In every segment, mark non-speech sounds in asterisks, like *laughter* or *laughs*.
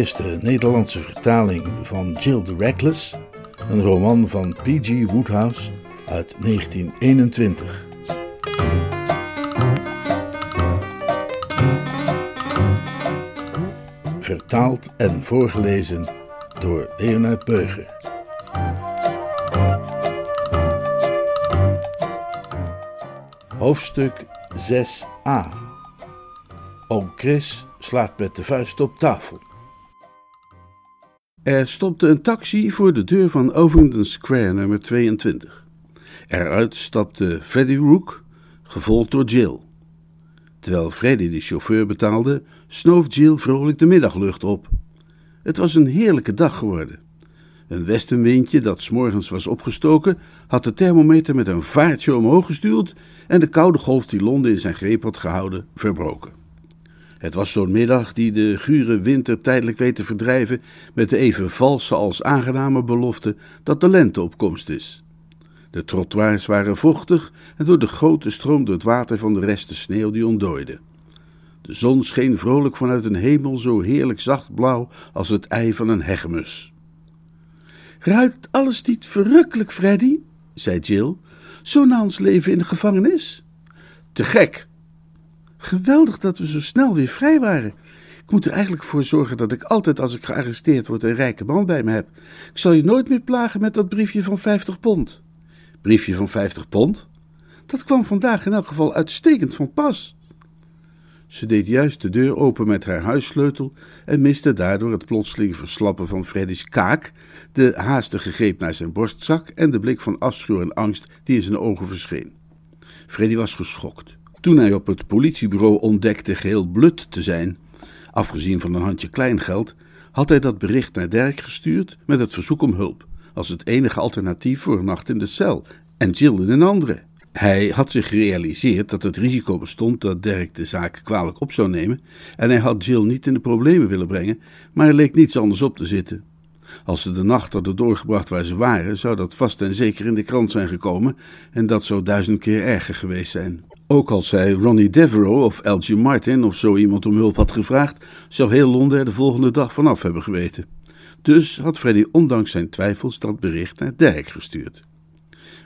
Eerste Nederlandse vertaling van Jill the Reckless, een roman van P.G. Woodhouse uit 1921. Vertaald en voorgelezen door Leonard Beuger. Hoofdstuk 6a. Oom Chris slaat met de vuist op tafel. Er stopte een taxi voor de deur van Ovington Square nummer 22. Eruit stapte Freddy Rook, gevolgd door Jill. Terwijl Freddy de chauffeur betaalde, snoof Jill vrolijk de middaglucht op. Het was een heerlijke dag geworden. Een westenwindje dat s'morgens was opgestoken, had de thermometer met een vaartje omhoog gestuurd en de koude golf die Londen in zijn greep had gehouden, verbroken. Het was zo'n middag die de gure winter tijdelijk weet te verdrijven met de even valse als aangename belofte dat de lente op komst is. De trottoirs waren vochtig en door de grote stroomde het water van de resten sneeuw die ontdooide. De zon scheen vrolijk vanuit een hemel zo heerlijk zacht blauw als het ei van een hegemus. Ruikt alles niet verrukkelijk, Freddy? zei Jill. Zo na ons leven in de gevangenis. Te gek! Geweldig dat we zo snel weer vrij waren. Ik moet er eigenlijk voor zorgen dat ik altijd als ik gearresteerd word een rijke man bij me heb. Ik zal je nooit meer plagen met dat briefje van 50 pond. Briefje van 50 pond? Dat kwam vandaag in elk geval uitstekend van pas. Ze deed juist de deur open met haar huissleutel en miste daardoor het plotseling verslappen van Freddy's kaak, de haastige greep naar zijn borstzak en de blik van afschuw en angst die in zijn ogen verscheen. Freddy was geschokt. Toen hij op het politiebureau ontdekte geheel blut te zijn, afgezien van een handje kleingeld, had hij dat bericht naar Dirk gestuurd met het verzoek om hulp, als het enige alternatief voor een nacht in de cel, en Jill in een andere. Hij had zich gerealiseerd dat het risico bestond dat Dirk de zaak kwalijk op zou nemen, en hij had Jill niet in de problemen willen brengen, maar er leek niets anders op te zitten. Als ze de nacht hadden doorgebracht waar ze waren, zou dat vast en zeker in de krant zijn gekomen, en dat zou duizend keer erger geweest zijn. Ook als zij Ronnie Devereaux of L.G. Martin of zo iemand om hulp had gevraagd, zou heel Londen er de volgende dag vanaf hebben geweten. Dus had Freddy ondanks zijn twijfels dat bericht naar Dirk gestuurd.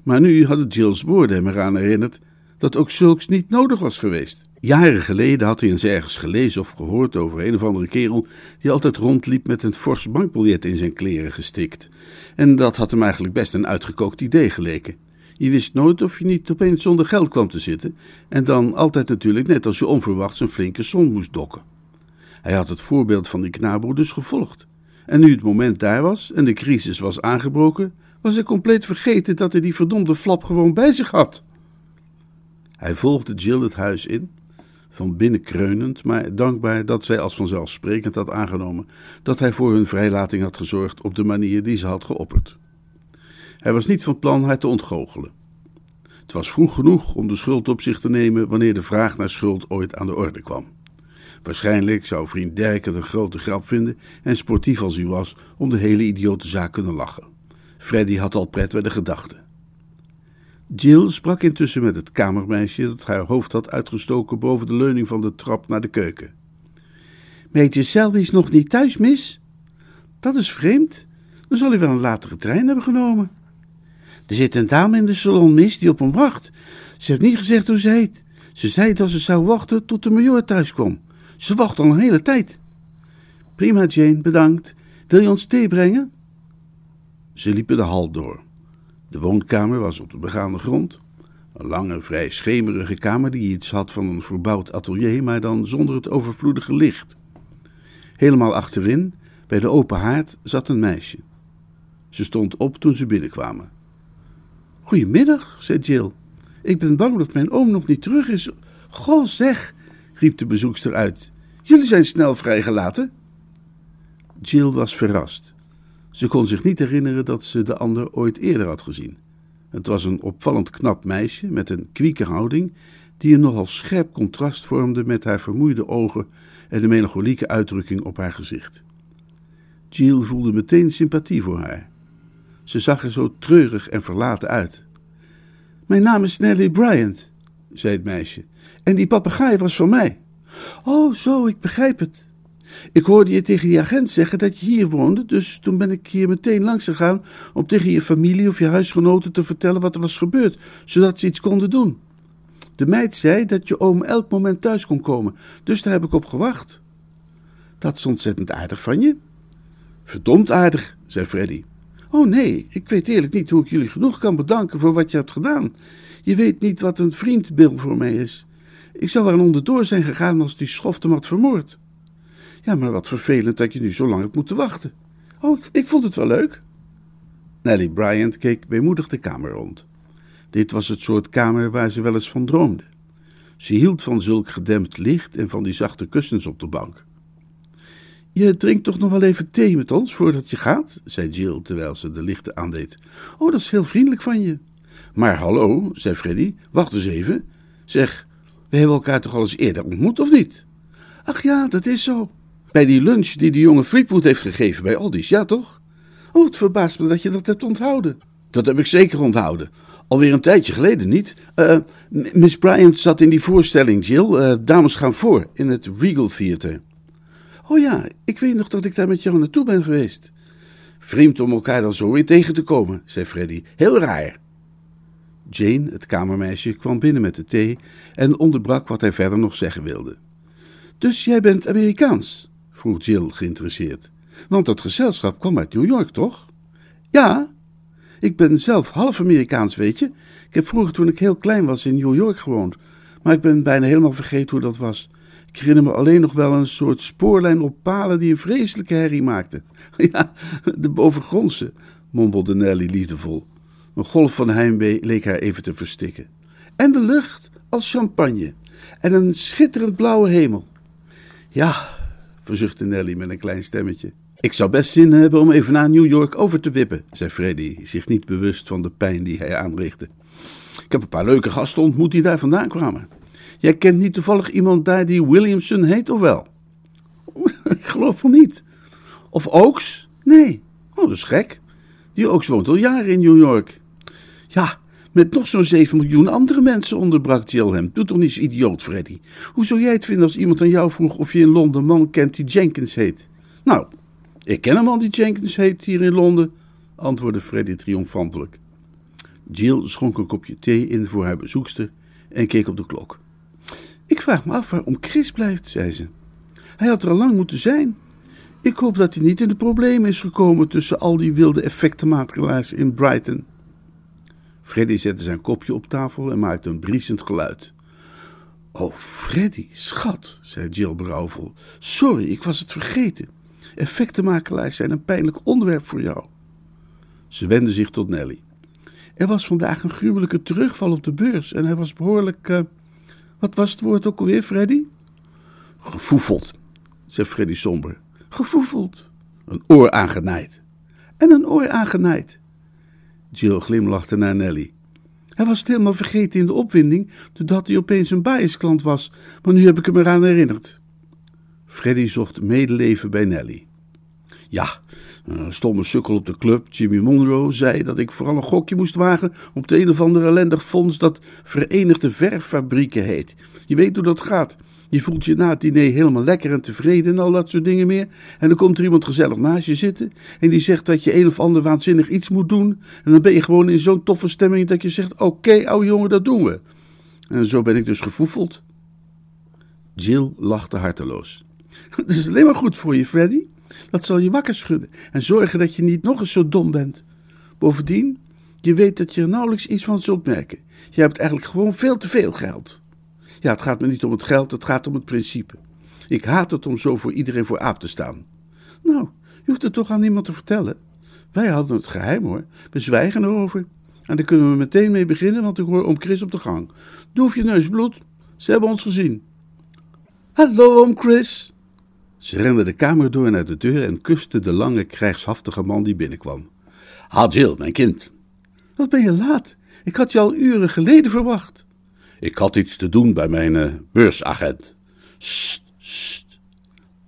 Maar nu hadden Jill's woorden hem eraan herinnerd dat ook zulks niet nodig was geweest. Jaren geleden had hij eens ergens gelezen of gehoord over een of andere kerel die altijd rondliep met een fors bankbiljet in zijn kleren gestikt. En dat had hem eigenlijk best een uitgekookt idee geleken. Je wist nooit of je niet opeens zonder geld kwam te zitten en dan altijd natuurlijk net als je onverwachts een flinke som moest dokken. Hij had het voorbeeld van die knabro dus gevolgd. En nu het moment daar was en de crisis was aangebroken, was hij compleet vergeten dat hij die verdomde flap gewoon bij zich had. Hij volgde Jill het huis in, van binnen kreunend, maar dankbaar dat zij als vanzelfsprekend had aangenomen dat hij voor hun vrijlating had gezorgd op de manier die ze had geopperd. Hij was niet van plan haar te ontgoochelen. Het was vroeg genoeg om de schuld op zich te nemen wanneer de vraag naar schuld ooit aan de orde kwam. Waarschijnlijk zou vriend Dirk het een grote grap vinden en sportief als hij was om de hele idiote zaak kunnen lachen. Freddy had al pret bij de gedachte. Jill sprak intussen met het kamermeisje dat haar hoofd had uitgestoken boven de leuning van de trap naar de keuken. Meetje Selby is nog niet thuis, mis? Dat is vreemd. Dan zal hij wel een latere trein hebben genomen. Er zit een dame in de salon, mis, die op hem wacht. Ze heeft niet gezegd hoe ze heet. Ze zei dat ze zou wachten tot de major thuis kwam. Ze wacht al een hele tijd. Prima, Jane, bedankt. Wil je ons thee brengen? Ze liepen de hal door. De woonkamer was op de begaande grond. Een lange, vrij schemerige kamer die iets had van een verbouwd atelier, maar dan zonder het overvloedige licht. Helemaal achterin, bij de open haard, zat een meisje. Ze stond op toen ze binnenkwamen. Goedemiddag, zei Jill. Ik ben bang dat mijn oom nog niet terug is. Goh, zeg, riep de bezoekster uit. Jullie zijn snel vrijgelaten. Jill was verrast. Ze kon zich niet herinneren dat ze de ander ooit eerder had gezien. Het was een opvallend knap meisje met een kwieke houding, die een nogal scherp contrast vormde met haar vermoeide ogen en de melancholieke uitdrukking op haar gezicht. Jill voelde meteen sympathie voor haar. Ze zag er zo treurig en verlaten uit. Mijn naam is Nellie Bryant, zei het meisje, en die papegaai was van mij. Oh, zo, ik begrijp het. Ik hoorde je tegen die agent zeggen dat je hier woonde, dus toen ben ik hier meteen langs gegaan om tegen je familie of je huisgenoten te vertellen wat er was gebeurd, zodat ze iets konden doen. De meid zei dat je oom elk moment thuis kon komen, dus daar heb ik op gewacht. Dat is ontzettend aardig van je. Verdomd aardig, zei Freddy. Oh nee, ik weet eerlijk niet hoe ik jullie genoeg kan bedanken voor wat je hebt gedaan. Je weet niet wat een vriend Bill voor mij is. Ik zou er onderdoor zijn gegaan als die schoft hem had vermoord. Ja, maar wat vervelend dat je nu zo lang hebt moeten wachten. Oh, ik, ik vond het wel leuk. Nellie Bryant keek weemoedig de kamer rond. Dit was het soort kamer waar ze wel eens van droomde. Ze hield van zulk gedempt licht en van die zachte kussens op de bank. Je drinkt toch nog wel even thee met ons voordat je gaat, zei Jill terwijl ze de lichten aandeed. Oh, dat is heel vriendelijk van je. Maar hallo, zei Freddy, wacht eens even. Zeg, we hebben elkaar toch al eens eerder ontmoet, of niet? Ach ja, dat is zo. Bij die lunch die de jonge Fleetwood heeft gegeven bij Aldi's, ja toch? Oh, het verbaast me dat je dat hebt onthouden. Dat heb ik zeker onthouden. Alweer een tijdje geleden niet. Uh, Miss Bryant zat in die voorstelling, Jill. Uh, dames gaan voor in het Regal Theater. Oh ja, ik weet nog dat ik daar met jou naartoe ben geweest. Vreemd om elkaar dan zo weer tegen te komen, zei Freddy. Heel raar. Jane, het kamermeisje, kwam binnen met de thee en onderbrak wat hij verder nog zeggen wilde. Dus jij bent Amerikaans? vroeg Jill geïnteresseerd. Want dat gezelschap kwam uit New York, toch? Ja, ik ben zelf half Amerikaans, weet je. Ik heb vroeger toen ik heel klein was in New York gewoond, maar ik ben bijna helemaal vergeten hoe dat was. Ik herinner me alleen nog wel een soort spoorlijn op palen die een vreselijke herrie maakte. *laughs* Ja, de bovengrondse, mompelde Nelly liefdevol. Een golf van heimwee leek haar even te verstikken. En de lucht als champagne. En een schitterend blauwe hemel. Ja, verzuchtte Nelly met een klein stemmetje. Ik zou best zin hebben om even naar New York over te wippen, zei Freddy, zich niet bewust van de pijn die hij aanrichtte. Ik heb een paar leuke gasten ontmoet die daar vandaan kwamen. Jij kent niet toevallig iemand daar die Williamson heet, of wel? *laughs* Ik geloof van niet. Of Oaks? Nee. Oh, dat is gek. Die Oaks woont al jaren in New York. Ja, met nog zo'n 7 miljoen andere mensen onderbrak Jill hem. Doe toch niet zo idioot, Freddy. Hoe zou jij het vinden als iemand aan jou vroeg of je in Londen man kent die Jenkins heet? Nou, ik ken een man die Jenkins heet hier in Londen, antwoordde Freddy triomfantelijk. Jill schonk een kopje thee in voor haar bezoekster en keek op de klok. Ik vraag me af waarom Chris blijft, zei ze. Hij had er al lang moeten zijn. Ik hoop dat hij niet in de problemen is gekomen tussen al die wilde effectenmakelaars in Brighton. Freddy zette zijn kopje op tafel en maakte een briesend geluid. Oh, Freddy, schat, zei Jill berouwvol. Sorry, ik was het vergeten. Effectenmakelaars zijn een pijnlijk onderwerp voor jou. Ze wendde zich tot Nelly. Er was vandaag een gruwelijke terugval op de beurs en hij was behoorlijk. Uh, wat was het woord ook alweer, Freddy? Gefoefeld, zei Freddy somber. Gefoefeld. Een oor aangenaaid. En een oor aangenaaid. Jill glimlachte naar Nelly. Hij was het helemaal vergeten in de opwinding, doordat hij opeens een biasklant was, maar nu heb ik hem eraan herinnerd. Freddy zocht medeleven bij Nelly. Ja, een stomme sukkel op de club, Jimmy Monroe, zei dat ik vooral een gokje moest wagen op de een of andere ellendig fonds dat Verenigde Verffabrieken heet. Je weet hoe dat gaat. Je voelt je na het diner helemaal lekker en tevreden en al dat soort dingen meer. En dan komt er iemand gezellig naast je zitten en die zegt dat je een of ander waanzinnig iets moet doen. En dan ben je gewoon in zo'n toffe stemming dat je zegt: Oké, okay, jongen, dat doen we. En zo ben ik dus gevoefeld. Jill lachte harteloos. *laughs* Dat is alleen maar goed voor je, Freddy. Dat zal je wakker schudden en zorgen dat je niet nog eens zo dom bent. Bovendien, je weet dat je er nauwelijks iets van zult merken. Je hebt eigenlijk gewoon veel te veel geld. Ja, het gaat me niet om het geld, het gaat om het principe. Ik haat het om zo voor iedereen voor aap te staan. Nou, je hoeft het toch aan niemand te vertellen. Wij hadden het geheim hoor. We zwijgen erover. En daar kunnen we meteen mee beginnen, want ik hoor om Chris op de gang. Doe je neus bloed. Ze hebben ons gezien. Hallo, oom Chris. Ze rende de kamer door naar de deur en kuste de lange, krijgshaftige man die binnenkwam. Ha, Jill, mijn kind. Wat ben je laat? Ik had je al uren geleden verwacht. Ik had iets te doen bij mijn uh, beursagent. Sst, sst.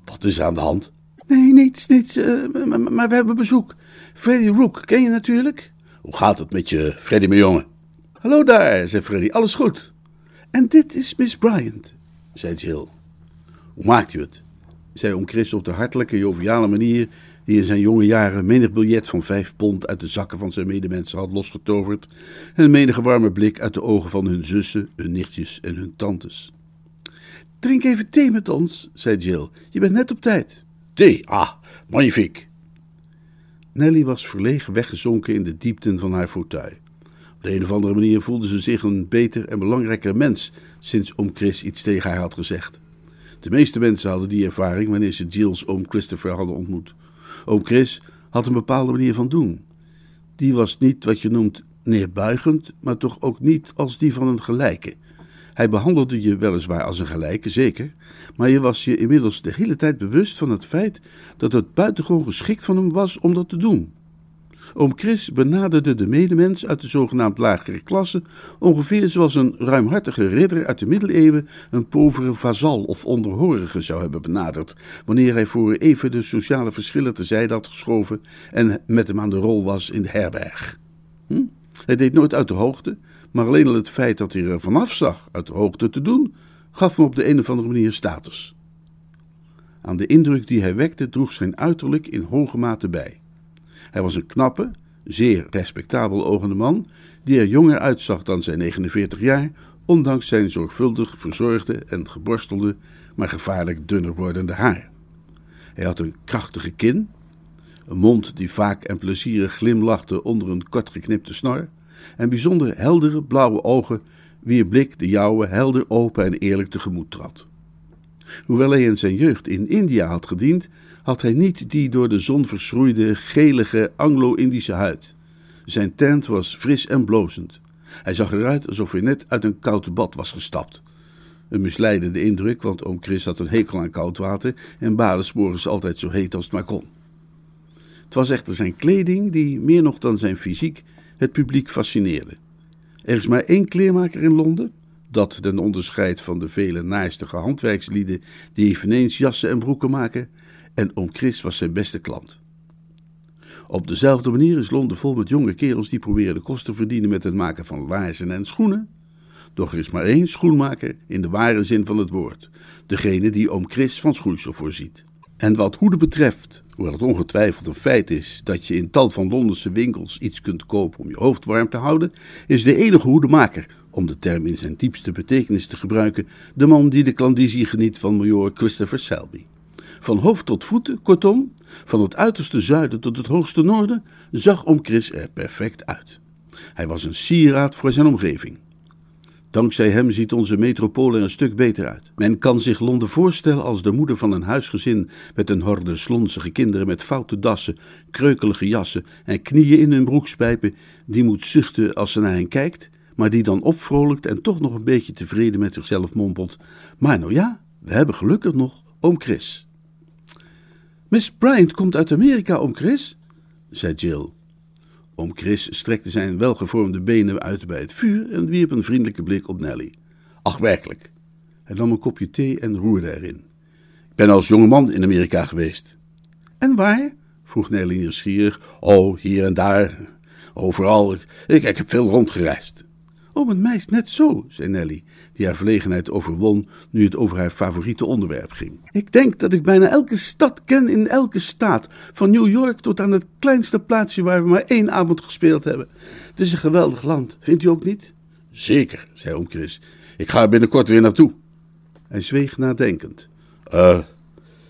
Wat is er aan de hand? Nee, niets, niets. Uh, maar, maar, we hebben bezoek. Freddy Rook, ken je natuurlijk? Hoe gaat het met je, Freddy, mijn jongen? Hallo daar, zei Freddy. Alles goed? En dit is Miss Bryant, zei Jill. Hoe maakt u het? Oom Chris op de hartelijke, joviale manier die in zijn jonge jaren menig biljet van vijf pond uit de zakken van zijn medemensen had losgetoverd en menige warme blik uit de ogen van hun zussen, hun nichtjes en hun tantes. Drink even thee met ons, zei Jill. Je bent net op tijd. Thee, ah, magnifique. Nelly was verlegen weggezonken in de diepten van haar fauteuil. Op de een of andere manier voelde ze zich een beter en belangrijker mens sinds oom Chris iets tegen haar had gezegd. De meeste mensen hadden die ervaring wanneer ze Jill's oom Christopher hadden ontmoet. Oom Chris had een bepaalde manier van doen. Die was niet wat je noemt neerbuigend, maar toch ook niet als die van een gelijke. Hij behandelde je weliswaar als een gelijke, zeker, maar je was je inmiddels de hele tijd bewust van het feit dat het buitengewoon geschikt van hem was om dat te doen. Oom Chris benaderde de medemens uit de zogenaamd lagere klasse ongeveer zoals een ruimhartige ridder uit de middeleeuwen een povere vazal of onderhorige zou hebben benaderd, wanneer hij voor even de sociale verschillen tezijde had geschoven en met hem aan de rol was in de herberg. Hm? Hij deed nooit uit de hoogte, maar alleen al het feit dat hij er vanaf zag uit de hoogte te doen, gaf hem op de een of andere manier status. Aan de indruk die hij wekte droeg zijn uiterlijk in hoge mate bij. Hij was een knappe, zeer respectabel ogende man, die er jonger uitzag dan zijn 49 jaar, ondanks zijn zorgvuldig verzorgde en geborstelde, maar gevaarlijk dunner wordende haar. Hij had een krachtige kin, een mond die vaak en plezierig glimlachte onder een kortgeknipte snor, en bijzonder heldere blauwe ogen, wier blik de jouwe helder open en eerlijk tegemoet trad. Hoewel hij in zijn jeugd in India had gediend, had hij niet die door de zon verschroeide, gelige Anglo-Indische huid. Zijn tent was fris en blozend. Hij zag eruit alsof hij net uit een koud bad was gestapt. Een misleidende indruk, want oom Chris had een hekel aan koud water en baden ze altijd zo heet als het maar kon. Het was echter zijn kleding die, meer nog dan zijn fysiek, het publiek fascineerde. Er is maar één kleermaker in Londen, dat ten onderscheid van de vele naarstige handwerkslieden die eveneens jassen en broeken maken, en oom Chris was zijn beste klant. Op dezelfde manier is Londen vol met jonge kerels die proberen de kosten te verdienen met het maken van laarzen en schoenen. Doch er is maar één schoenmaker in de ware zin van het woord, degene die oom Chris van schoeisel voorziet. En wat hoeden betreft, hoewel het ongetwijfeld een feit is dat je in tal van Londense winkels iets kunt kopen om je hoofd warm te houden, is de enige hoedemaker, om de term in zijn diepste betekenis te gebruiken, de man die de klandizie geniet van major Christopher Selby. Van hoofd tot voeten, kortom, van het uiterste zuiden tot het hoogste noorden, zag om Chris er perfect uit. Hij was een sieraad voor zijn omgeving. Dankzij hem ziet onze metropool er een stuk beter uit. Men kan zich Londen voorstellen als de moeder van een huisgezin met een horde slonzige kinderen met foute dassen, kreukelige jassen en knieën in hun broekspijpen, die moet zuchten als ze naar hen kijkt, maar die dan opvrolijkt en toch nog een beetje tevreden met zichzelf mompelt. Maar nou ja, we hebben gelukkig nog oom Chris. Miss Bryant komt uit Amerika, oom Chris, zei Jill. Oom Chris strekte zijn welgevormde benen uit bij het vuur en wierp een vriendelijke blik op Nelly. Ach, werkelijk. Hij nam een kopje thee en roerde erin. Ik ben als jongeman in Amerika geweest. En waar? vroeg Nelly nieuwsgierig. Oh, hier en daar. Overal. Ik, heb veel rondgereisd. Oh, met mij net zo, zei Nelly, die haar verlegenheid overwon nu het over haar favoriete onderwerp ging. Ik denk dat ik bijna elke stad ken in elke staat, van New York tot aan het kleinste plaatsje waar we maar één avond gespeeld hebben. Het is een geweldig land, vindt u ook niet? Zeker, zei oom Chris. Ik ga er binnenkort weer naartoe. Hij zweeg nadenkend. Eh, uh,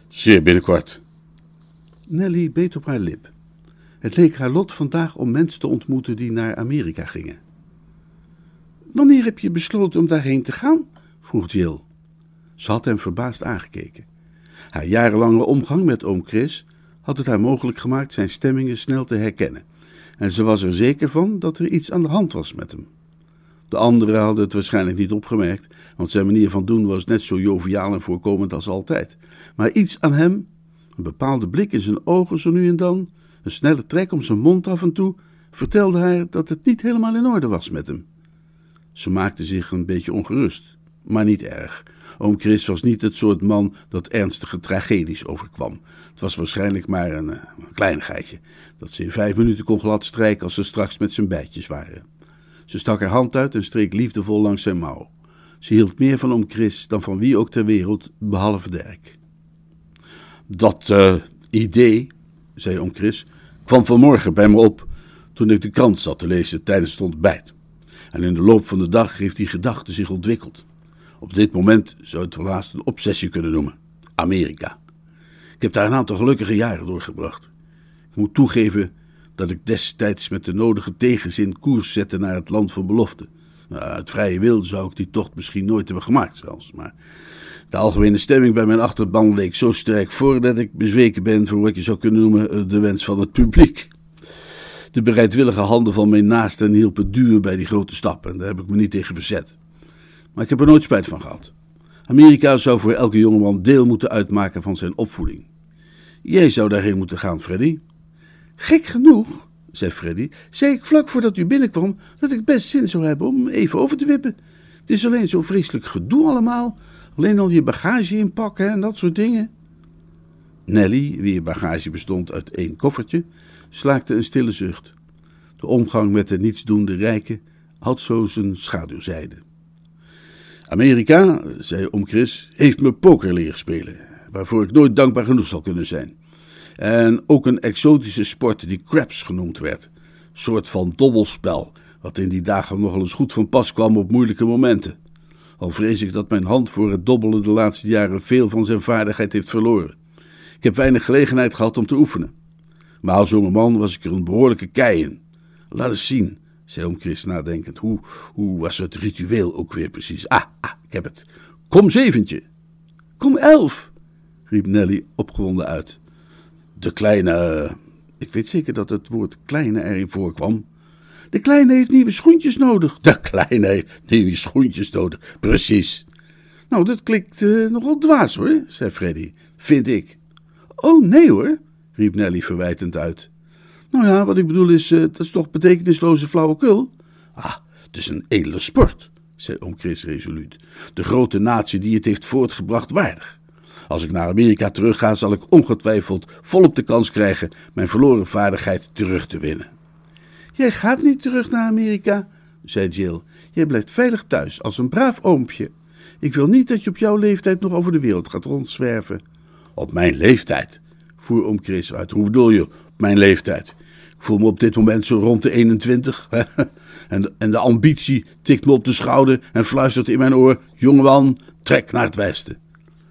zeer binnenkort. Nelly beet op haar lip. Het leek haar lot vandaag om mensen te ontmoeten die naar Amerika gingen. Wanneer heb je besloten om daarheen te gaan? vroeg Jill. Ze had hem verbaasd aangekeken. Haar jarenlange omgang met oom Chris had het haar mogelijk gemaakt zijn stemmingen snel te herkennen, en ze was er zeker van dat er iets aan de hand was met hem. De anderen hadden het waarschijnlijk niet opgemerkt, want zijn manier van doen was net zo joviaal en voorkomend als altijd. Maar iets aan hem, een bepaalde blik in zijn ogen zo nu en dan, een snelle trek om zijn mond af en toe, vertelde haar dat het niet helemaal in orde was met hem. Ze maakte zich een beetje ongerust, maar niet erg. Oom Chris was niet het soort man dat ernstige tragedies overkwam. Het was waarschijnlijk maar een, eh, een kleinigheidje, dat ze in vijf minuten kon gladstrijken als ze straks met zijn bijtjes waren. Ze stak haar hand uit en streek liefdevol langs zijn mouw. Ze hield meer van oom Chris dan van wie ook ter wereld, behalve Dirk. Dat uh, idee, zei oom Chris, kwam vanmorgen bij me op toen ik de krant zat te lezen tijdens het ontbijt. En in de loop van de dag heeft die gedachte zich ontwikkeld. Op dit moment zou het wel een obsessie kunnen noemen. Amerika. Ik heb daar een aantal gelukkige jaren doorgebracht. Ik moet toegeven dat ik destijds met de nodige tegenzin koers zette naar het land van belofte. Nou, uit vrije wil zou ik die tocht misschien nooit hebben gemaakt zelfs, maar de algemene stemming bij mijn achterban leek zo sterk voor dat ik bezweken ben voor wat je zou kunnen noemen eh, de wens van het publiek. De bereidwillige handen van mijn naasten hielpen duur bij die grote stap en daar heb ik me niet tegen verzet. Maar ik heb er nooit spijt van gehad. Amerika zou voor elke jongeman deel moeten uitmaken van zijn opvoeding. Jij zou daarheen moeten gaan, Freddy. Gek genoeg, zei Freddy, zei ik vlak voordat u binnenkwam dat ik best zin zou hebben om even over te wippen. Het is alleen zo vreselijk gedoe allemaal. Alleen al je bagage inpakken en dat soort dingen. Nelly, wie bagage bestond uit één koffertje, slaakte een stille zucht. De omgang met de nietsdoende rijken had zo zijn schaduwzijde. Amerika, zei om Chris, heeft me poker leren spelen, waarvoor ik nooit dankbaar genoeg zal kunnen zijn. En ook een exotische sport die craps genoemd werd. Soort van dobbelspel, wat in die dagen nogal eens goed van pas kwam op moeilijke momenten. Al vrees ik dat mijn hand voor het dobbelen de laatste jaren veel van zijn vaardigheid heeft verloren. Ik heb weinig gelegenheid gehad om te oefenen. Maar als jonge man was ik er een behoorlijke kei in. Laat eens zien, zei oom Chris nadenkend. Hoe, hoe was het ritueel ook weer precies? Ah, ah, ik heb het. Kom zeventje. Kom elf, riep Nelly opgewonden uit. De kleine. Ik weet zeker dat het woord kleine erin voorkwam. De kleine heeft nieuwe schoentjes nodig. De kleine heeft nieuwe schoentjes nodig, precies. Nou, dat klinkt uh, nogal dwaas hoor, zei Freddy. Vind ik. Oh nee hoor, riep Nelly verwijtend uit. Nou ja, wat ik bedoel is, uh, dat is toch betekenisloze flauwekul? Ah, het is een edele sport, zei oom Chris resoluut. De grote natie die het heeft voortgebracht waardig. Als ik naar Amerika terugga, zal ik ongetwijfeld volop de kans krijgen mijn verloren vaardigheid terug te winnen. Jij gaat niet terug naar Amerika, zei Jill. Jij blijft veilig thuis, als een braaf oompje. Ik wil niet dat je op jouw leeftijd nog over de wereld gaat rondzwerven. Op mijn leeftijd? Voer oom Chris uit. Hoe bedoel je, mijn leeftijd? Ik voel me op dit moment zo rond de 21. *laughs* en, de, en de ambitie tikt me op de schouder en fluistert in mijn oor: Jongeman, trek naar het westen.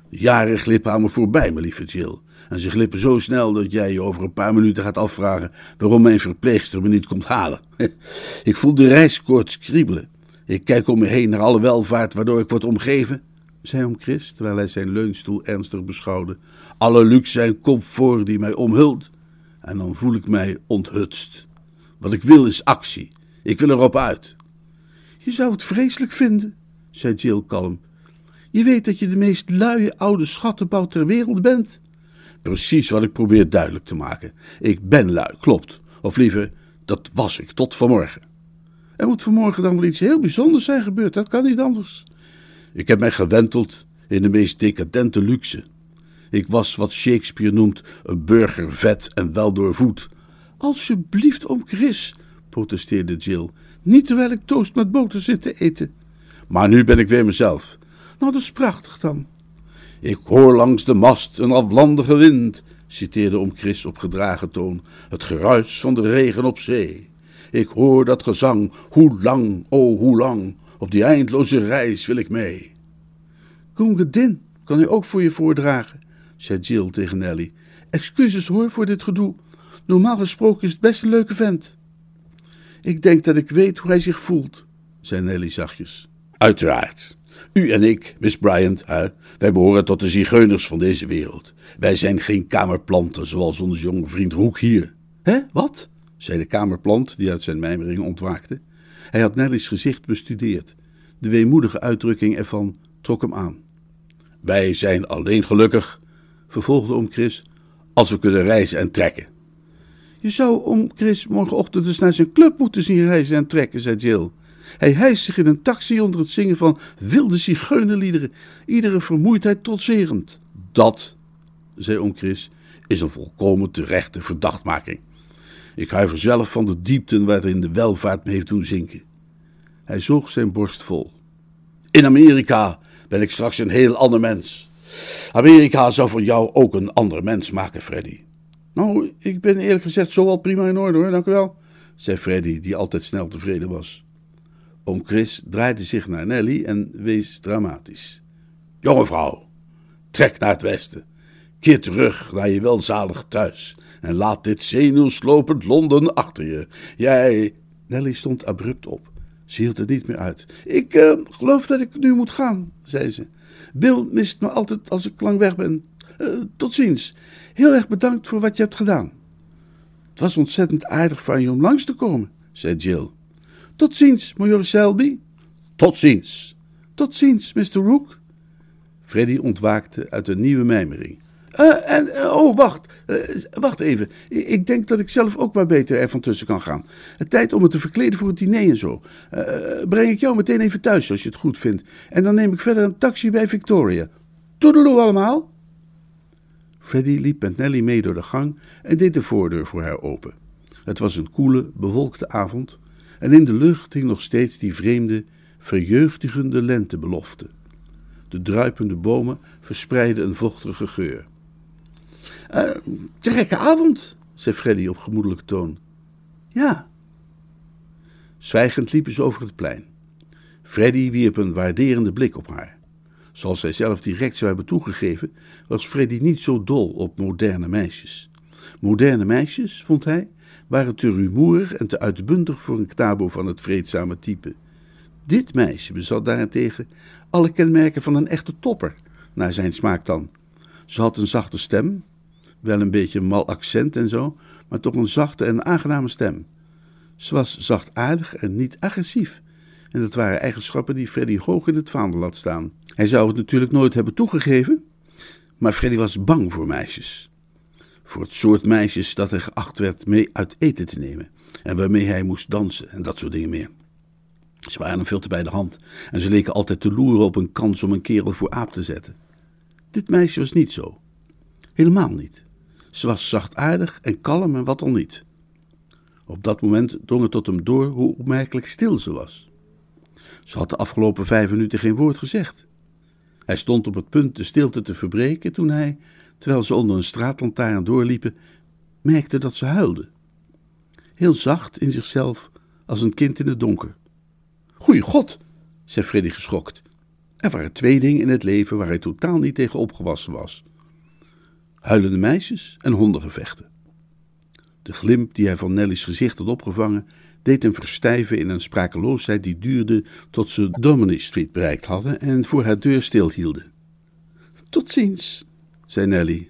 De jaren glippen aan me voorbij, mijn lieve Jill. En ze glippen zo snel dat jij je over een paar minuten gaat afvragen waarom mijn verpleegster me niet komt halen. *laughs* ik voel de reiskoorts kriebelen. Ik kijk om me heen naar alle welvaart waardoor ik word omgeven, zei om Chris, terwijl hij zijn leunstoel ernstig beschouwde. Alle luxe en comfort die mij omhult. En dan voel ik mij onthutst. Wat ik wil is actie. Ik wil erop uit. Je zou het vreselijk vinden, zei Jill kalm. Je weet dat je de meest luie oude schattenbouw ter wereld bent. Precies wat ik probeer duidelijk te maken. Ik ben lui, klopt. Of liever, dat was ik tot vanmorgen. Er moet vanmorgen dan wel iets heel bijzonders zijn gebeurd, dat kan niet anders. Ik heb mij gewenteld in de meest decadente luxe. Ik was wat Shakespeare noemt een burger vet en wel doorvoed. Alsjeblieft, oom Chris, protesteerde Jill. Niet terwijl ik toast met boter zit te eten. Maar nu ben ik weer mezelf. Nou, dat is prachtig dan. Ik hoor langs de mast een aflandige wind, citeerde om Chris op gedragen toon, het geruis van de regen op zee. Ik hoor dat gezang, hoe lang, o oh, hoe lang, op die eindloze reis wil ik mee. Gungadin kan hij ook voor je voordragen, zei Jill tegen Nelly. Excuses hoor voor dit gedoe. Normaal gesproken is het best een leuke vent. Ik denk dat ik weet hoe hij zich voelt, zei Nelly zachtjes. Uiteraard. U en ik, Miss Bryant, hè, wij behoren tot de zigeuners van deze wereld. Wij zijn geen kamerplanten zoals onze jonge vriend Roek hier. Hè, wat? zei de kamerplant, die uit zijn mijmering ontwaakte. Hij had Nelly's gezicht bestudeerd. De weemoedige uitdrukking ervan trok hem aan. Wij zijn alleen gelukkig, vervolgde oom Chris, als we kunnen reizen en trekken. Je zou om Chris morgenochtend dus naar zijn club moeten zien reizen en trekken, zei Jill. Hij hijst zich in een taxi onder het zingen van wilde zigeunerliederen, iedere vermoeidheid trotserend. Dat, zei oom Chris, is een volkomen terechte verdachtmaking. Ik huiver zelf van de diepten waarin de welvaart me heeft doen zinken. Hij zoog zijn borst vol. In Amerika ben ik straks een heel ander mens. Amerika zou van jou ook een ander mens maken, Freddy. Nou, ik ben eerlijk gezegd zo al prima in orde hoor, dank u wel, zei Freddy, die altijd snel tevreden was. Oom Chris draaide zich naar Nelly en wees dramatisch. Jonge vrouw, trek naar het westen. Keer terug naar je welzalig thuis en laat dit zenuwslopend Londen achter je. Jij. Nelly stond abrupt op. Ze hield het niet meer uit. Ik uh, geloof dat ik nu moet gaan, zei ze. Bill mist me altijd als ik lang weg ben. Uh, tot ziens. Heel erg bedankt voor wat je hebt gedaan. Het was ontzettend aardig van je om langs te komen, zei Jill. Tot ziens, Major Selby. Tot ziens. Tot ziens, Mr. Rook. Freddy ontwaakte uit een nieuwe mijmering. Uh, en, uh, oh, wacht. Uh, wacht even. Ik denk dat ik zelf ook maar beter ervan tussen kan gaan. Tijd om me te verkleden voor het diner en zo. breng ik jou meteen even thuis, als je het goed vindt. En dan neem ik verder een taxi bij Victoria. Toedeloe allemaal. Freddy liep met Nelly mee door de gang en deed de voordeur voor haar open. Het was een koele, bewolkte avond en in de lucht hing nog steeds die vreemde, verjeugdigende lentebelofte. De druipende bomen verspreidden een vochtige geur. Uh, te gekke avond, zei Freddy op gemoedelijke toon. Ja. Zwijgend liepen ze over het plein. Freddy wierp een waarderende blik op haar. Zoals zij zelf direct zou hebben toegegeven, was Freddy niet zo dol op moderne meisjes. Moderne meisjes, vond hij, waren te rumoerig en te uitbundig voor een knabo van het vreedzame type. Dit meisje bezat daarentegen alle kenmerken van een echte topper, naar zijn smaak dan. Ze had een zachte stem, wel een beetje mal accent en zo, maar toch een zachte en aangename stem. Ze was zachtaardig en niet agressief. En dat waren eigenschappen die Freddy hoog in het vaandel had staan. Hij zou het natuurlijk nooit hebben toegegeven, maar Freddy was bang voor meisjes. Voor het soort meisjes dat hij geacht werd mee uit eten te nemen en waarmee hij moest dansen en dat soort dingen meer. Ze waren hem veel te bij de hand en ze leken altijd te loeren op een kans om een kerel voor aap te zetten. Dit meisje was niet zo. Helemaal niet. Ze was zachtaardig en kalm en wat al niet. Op dat moment drong het tot hem door hoe opmerkelijk stil ze was. Ze had de afgelopen vijf minuten geen woord gezegd. Hij stond op het punt de stilte te verbreken toen hij, terwijl ze onder een straatlantaarn doorliepen, merkte dat ze huilde. Heel zacht in zichzelf, als een kind in het donker. Goeie god, zei Freddy geschokt. Er waren twee dingen in het leven waar hij totaal niet tegen opgewassen was: huilende meisjes en hondengevechten. De glimp die hij van Nelly's gezicht had opgevangen, deed hem verstijven in een sprakeloosheid die duurde tot ze Domini Street bereikt hadden en voor haar deur stilhielden. Tot ziens, zei Nelly.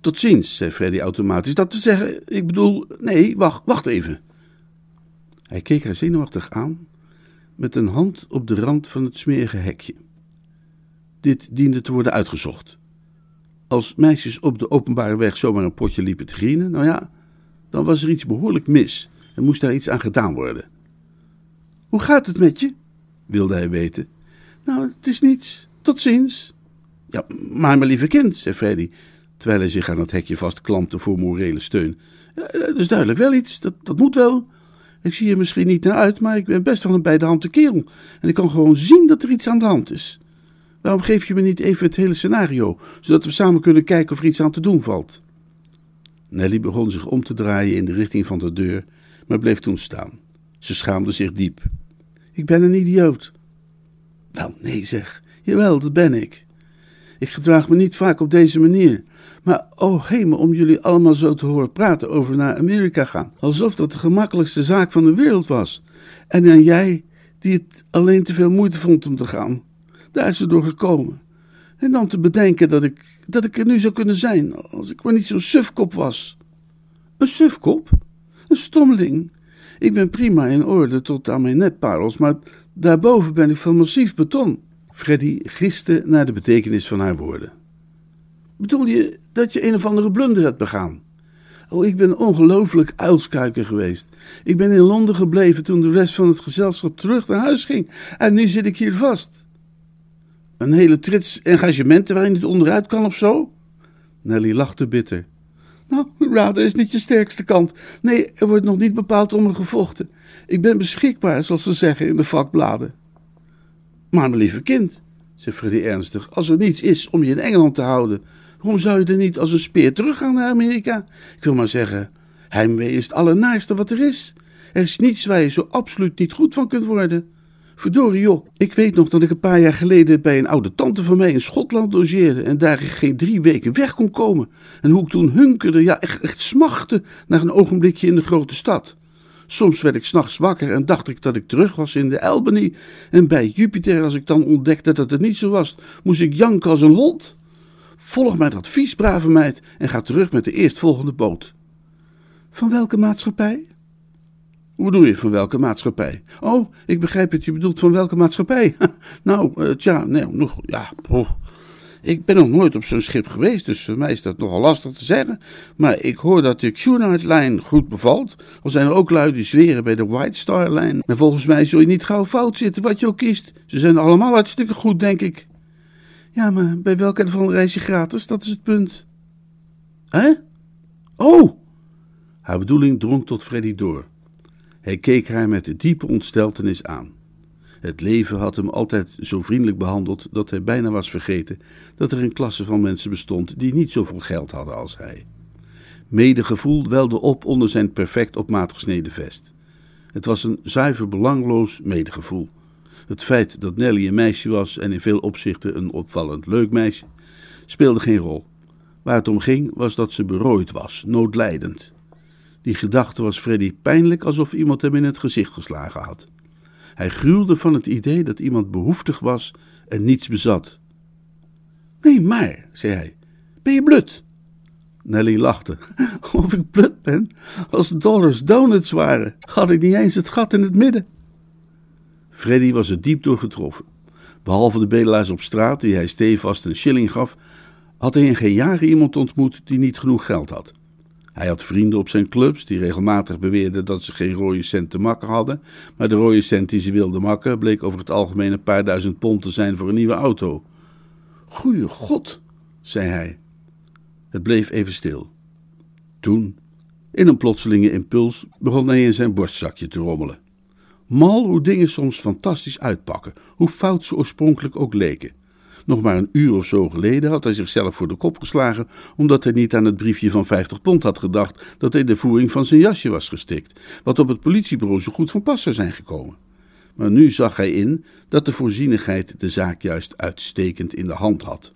Tot ziens, zei Freddy automatisch. Dat te zeggen, ik bedoel, nee, wacht, wacht even. Hij keek haar zenuwachtig aan, met een hand op de rand van het smerige hekje. Dit diende te worden uitgezocht. Als meisjes op de openbare weg zomaar een potje liepen te grienen, nou ja, dan was er iets behoorlijk mis en moest daar iets aan gedaan worden. Hoe gaat het met je? wilde hij weten. Nou, het is niets. Tot ziens. Ja, maar mijn lieve kind, zei Freddy, terwijl hij zich aan het hekje vastklampte voor morele steun. dat is duidelijk wel iets, dat, dat moet wel. Ik zie er misschien niet naar uit, maar ik ben best wel een bij de hand kerel. En ik kan gewoon zien dat er iets aan de hand is. Waarom geef je me niet even het hele scenario, zodat we samen kunnen kijken of er iets aan te doen valt? Nelly begon zich om te draaien in de richting van de deur, maar bleef toen staan. Ze schaamde zich diep. Ik ben een idioot. Wel, nee zeg. Jawel, dat ben ik. Ik gedraag me niet vaak op deze manier. Maar oh hemel, om jullie allemaal zo te horen praten over naar Amerika gaan. Alsof dat de gemakkelijkste zaak van de wereld was. En dan jij, die het alleen te veel moeite vond om te gaan. Door gekomen. En dan te bedenken dat ik, dat ik er nu zou kunnen zijn, als ik maar niet zo'n sufkop was. Een sufkop? Een stommeling? Ik ben prima in orde tot aan mijn nepparels, maar daarboven ben ik van massief beton. Freddy giste naar de betekenis van haar woorden. Bedoel je dat je een of andere blunder hebt begaan? Oh, ik ben ongelooflijk uilskuiker geweest. Ik ben in Londen gebleven toen de rest van het gezelschap terug naar huis ging. En nu zit ik hier vast. Een hele trits engagementen waar je niet onderuit kan of zo? Nelly lachte bitter. Nou, raden is niet je sterkste kant. Nee, er wordt nog niet bepaald om me gevochten. Ik ben beschikbaar, zoals ze zeggen in de vakbladen. Maar mijn lieve kind, zei Freddy ernstig, als er niets is om je in Engeland te houden, waarom zou je er niet als een speer teruggaan naar Amerika? Ik wil maar zeggen, heimwee is het allernaaiste wat er is. Er is niets waar je zo absoluut niet goed van kunt worden. Verdorie joh, ik weet nog dat ik een paar jaar geleden bij een oude tante van mij in Schotland logeerde en daar geen drie weken weg kon komen. En hoe ik toen hunkerde, ja echt, echt smachtte naar een ogenblikje in de grote stad. Soms werd ik s'nachts wakker en dacht ik dat ik terug was in de Albany. En bij Jupiter, als ik dan ontdekte dat het niet zo was, moest ik janken als een hond. Volg mijn advies, brave meid, en ga terug met de eerstvolgende boot. Van welke maatschappij? Hoe bedoel je, van welke maatschappij? Oh, ik begrijp het, je bedoelt van welke maatschappij? *laughs* nou, uh, tja, nee, nog, ja. Ik ben nog nooit op zo'n schip geweest, dus voor mij is dat nogal lastig te zeggen. Maar ik hoor dat de Cunard-lijn goed bevalt. Al zijn er ook lui die zweren bij de White Star-lijn. Maar volgens mij zul je niet gauw fout zitten wat je ook kiest. Ze zijn allemaal hartstikke goed, denk ik. Ja, maar bij welke ervan reis je gratis? Dat is het punt. Hè? Oh! Haar bedoeling drong tot Freddy door. Hij keek haar met diepe ontsteltenis aan. Het leven had hem altijd zo vriendelijk behandeld dat hij bijna was vergeten dat er een klasse van mensen bestond die niet zoveel geld hadden als hij. Medegevoel welde op onder zijn perfect op maat gesneden vest. Het was een zuiver belangloos medegevoel. Het feit dat Nelly een meisje was en in veel opzichten een opvallend leuk meisje, speelde geen rol. Waar het om ging was dat ze berooid was, noodlijdend. Die gedachte was Freddy pijnlijk alsof iemand hem in het gezicht geslagen had. Hij gruwde van het idee dat iemand behoeftig was en niets bezat. Nee, maar, zei hij, ben je blut? Nelly lachte. *laughs* Of ik blut ben? Als dollars donuts waren, had ik niet eens het gat in het midden. Freddy was er diep door getroffen. Behalve de bedelaars op straat, die hij stevast een shilling gaf, had hij in geen jaren iemand ontmoet die niet genoeg geld had. Hij had vrienden op zijn clubs die regelmatig beweerden dat ze geen rode cent te makken hadden, maar de rode cent die ze wilden makken bleek over het algemeen een paar duizend pond te zijn voor een nieuwe auto. Goeie god, zei hij. Het bleef even stil. Toen, in een plotselinge impuls, begon hij in zijn borstzakje te rommelen. Mal hoe dingen soms fantastisch uitpakken, hoe fout ze oorspronkelijk ook leken. Nog maar een uur of zo geleden had hij zichzelf voor de kop geslagen omdat hij niet aan het briefje van 50 pond had gedacht dat in de voering van zijn jasje was gestikt, wat op het politiebureau zo goed van pas zou zijn gekomen. Maar nu zag hij in dat de voorzienigheid de zaak juist uitstekend in de hand had.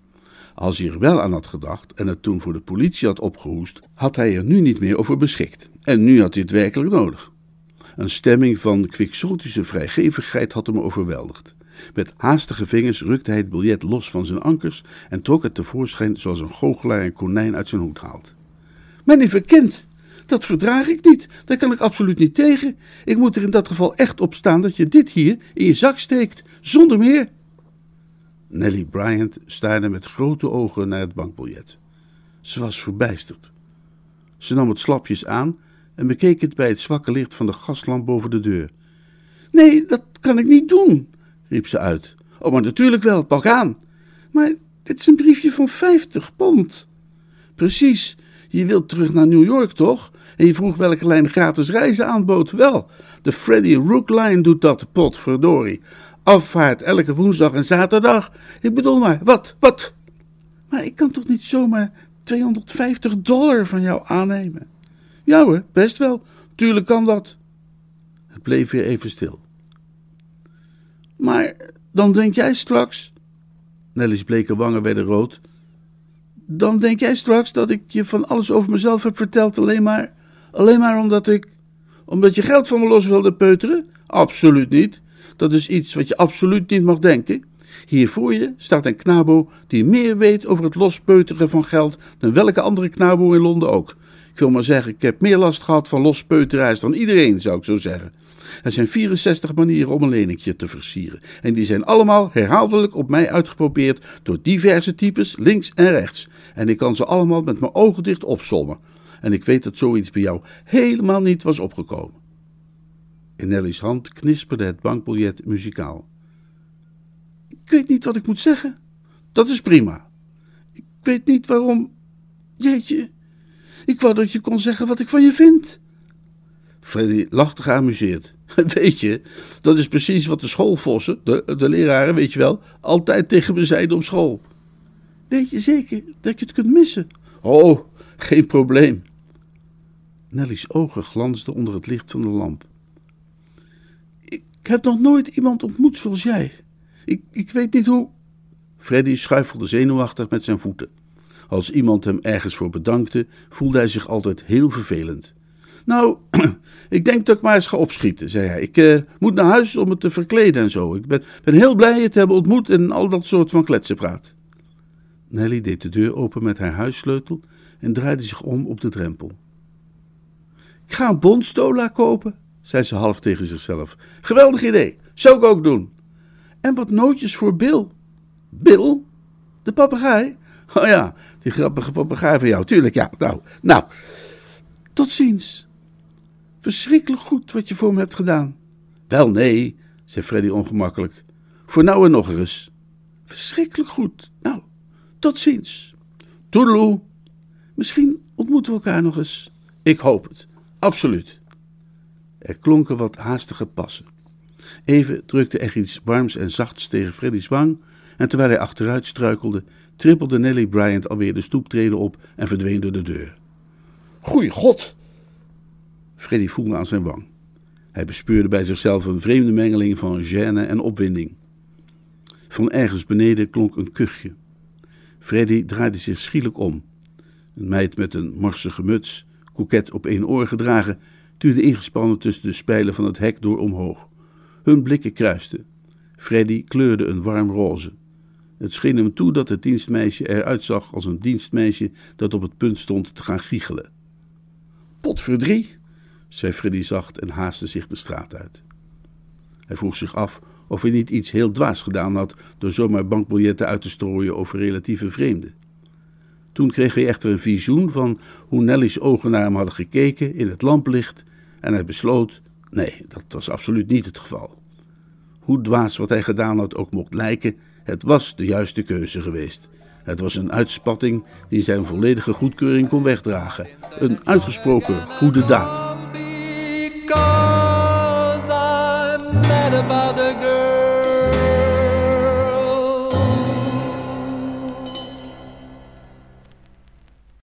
Als hij er wel aan had gedacht en het toen voor de politie had opgehoest, had hij er nu niet meer over beschikt. En nu had hij het werkelijk nodig. Een stemming van quixotische vrijgevigheid had hem overweldigd. Met haastige vingers rukte hij het biljet los van zijn ankers en trok het tevoorschijn zoals een goochelaar een konijn uit zijn hoed haalt. Mijn lieve kind, dat verdraag ik niet. Daar kan ik absoluut niet tegen. Ik moet er in dat geval echt op staan dat je dit hier in je zak steekt, zonder meer. Nelly Bryant staarde met grote ogen naar het bankbiljet. Ze was verbijsterd. Ze nam het slapjes aan en bekeek het bij het zwakke licht van de gaslamp boven de deur. Nee, dat kan ik niet doen, riep ze uit. Oh, maar natuurlijk wel, pak aan. Maar dit is een briefje van vijftig pond. Precies, je wilt terug naar New York, toch? En je vroeg welke lijn gratis reizen aanbood. Wel, de Freddie Rook Line doet dat, potverdorie. Afvaart elke woensdag en zaterdag. Ik bedoel maar, wat, wat? Maar ik kan toch niet zomaar 250 dollar van jou aannemen? Ja hoor, best wel. Tuurlijk kan dat. Het bleef weer even stil. Maar dan denk jij straks. Nelly's bleke wangen werden rood. Dan denk jij straks dat ik je van alles over mezelf heb verteld, alleen maar. Alleen maar omdat ik. omdat je geld van me los wilde peuteren? Absoluut niet. Dat is iets wat je absoluut niet mag denken. Hier voor je staat een knabo die meer weet over het lospeuteren van geld dan welke andere knabo in Londen ook. Ik wil maar zeggen, ik heb meer last gehad van lospeuteraars dan iedereen, zou ik zo zeggen. Er zijn 64 manieren om een leningje te versieren. En die zijn allemaal herhaaldelijk op mij uitgeprobeerd door diverse types, links en rechts. En ik kan ze allemaal met mijn ogen dicht opsommen. En ik weet dat zoiets bij jou helemaal niet was opgekomen. In Nelly's hand knisperde het bankbiljet muzikaal. Ik weet niet wat ik moet zeggen. Dat is prima. Ik weet niet waarom. Jeetje, ik wou dat je kon zeggen wat ik van je vind. Freddy lachte geamuseerd. *laughs* Weet je, dat is precies wat de schoolvossen, de, de leraren, weet je wel, altijd tegen me zeiden op school. Weet je zeker dat je het kunt missen? Oh, geen probleem. Nelly's ogen glansden onder het licht van de lamp. Ik heb nog nooit iemand ontmoet zoals jij. Ik, ik weet niet hoe. Freddy schuifelde zenuwachtig met zijn voeten. Als iemand hem ergens voor bedankte, voelde hij zich altijd heel vervelend. Nou, *clears throat* ik denk dat ik maar eens ga opschieten, zei hij. Ik uh, moet naar huis om me te verkleden en zo. Ik ben, ben heel blij je te hebben ontmoet en al dat soort van kletsenpraat. Nelly deed de deur open met haar huissleutel en draaide zich om op de drempel. Ik ga een bondstola kopen, zei ze half tegen zichzelf. Geweldig idee, zou ik ook doen. En wat nootjes voor Bill. Bill? De papegaai? Oh ja, die grappige papegaai van jou, tuurlijk, ja. Nou, nou, tot ziens. Verschrikkelijk goed wat je voor me hebt gedaan. Wel, nee, zei Freddy ongemakkelijk. Voor nou en nog eens. Verschrikkelijk goed. Nou, tot ziens. Toedeloe. Misschien ontmoeten we elkaar nog eens. Ik hoop het. Absoluut. Er klonken wat haastige passen. Even drukte er iets warms en zachts tegen Freddy's wang, en terwijl hij achteruit struikelde, trippelde Nelly Bryant alweer de stoeptreden op en verdween door de deur. Goeie god! Freddy voelde aan zijn wang. Hij bespeurde bij zichzelf een vreemde mengeling van gêne en opwinding. Van ergens beneden klonk een kuchje. Freddy draaide zich schielijk om. Een meid met een morsige muts, koeket op één oor gedragen, tuurde ingespannen tussen de spijlen van het hek door omhoog. Hun blikken kruisten. Freddy kleurde een warm roze. Het scheen hem toe dat het dienstmeisje eruit zag als een dienstmeisje dat op het punt stond te gaan giechelen. Potverdrie, zei Freddy zacht en haastte zich de straat uit. Hij vroeg zich af of hij niet iets heel dwaas gedaan had door zomaar bankbiljetten uit te strooien over relatieve vreemden. Toen kreeg hij echter een visioen van hoe Nelly's ogen naar hem hadden gekeken in het lamplicht en hij besloot: nee, dat was absoluut niet het geval. Hoe dwaas wat hij gedaan had ook mocht lijken, het was de juiste keuze geweest. Het was een uitspatting die zijn volledige goedkeuring kon wegdragen. Een uitgesproken goede daad. because I'm mad about the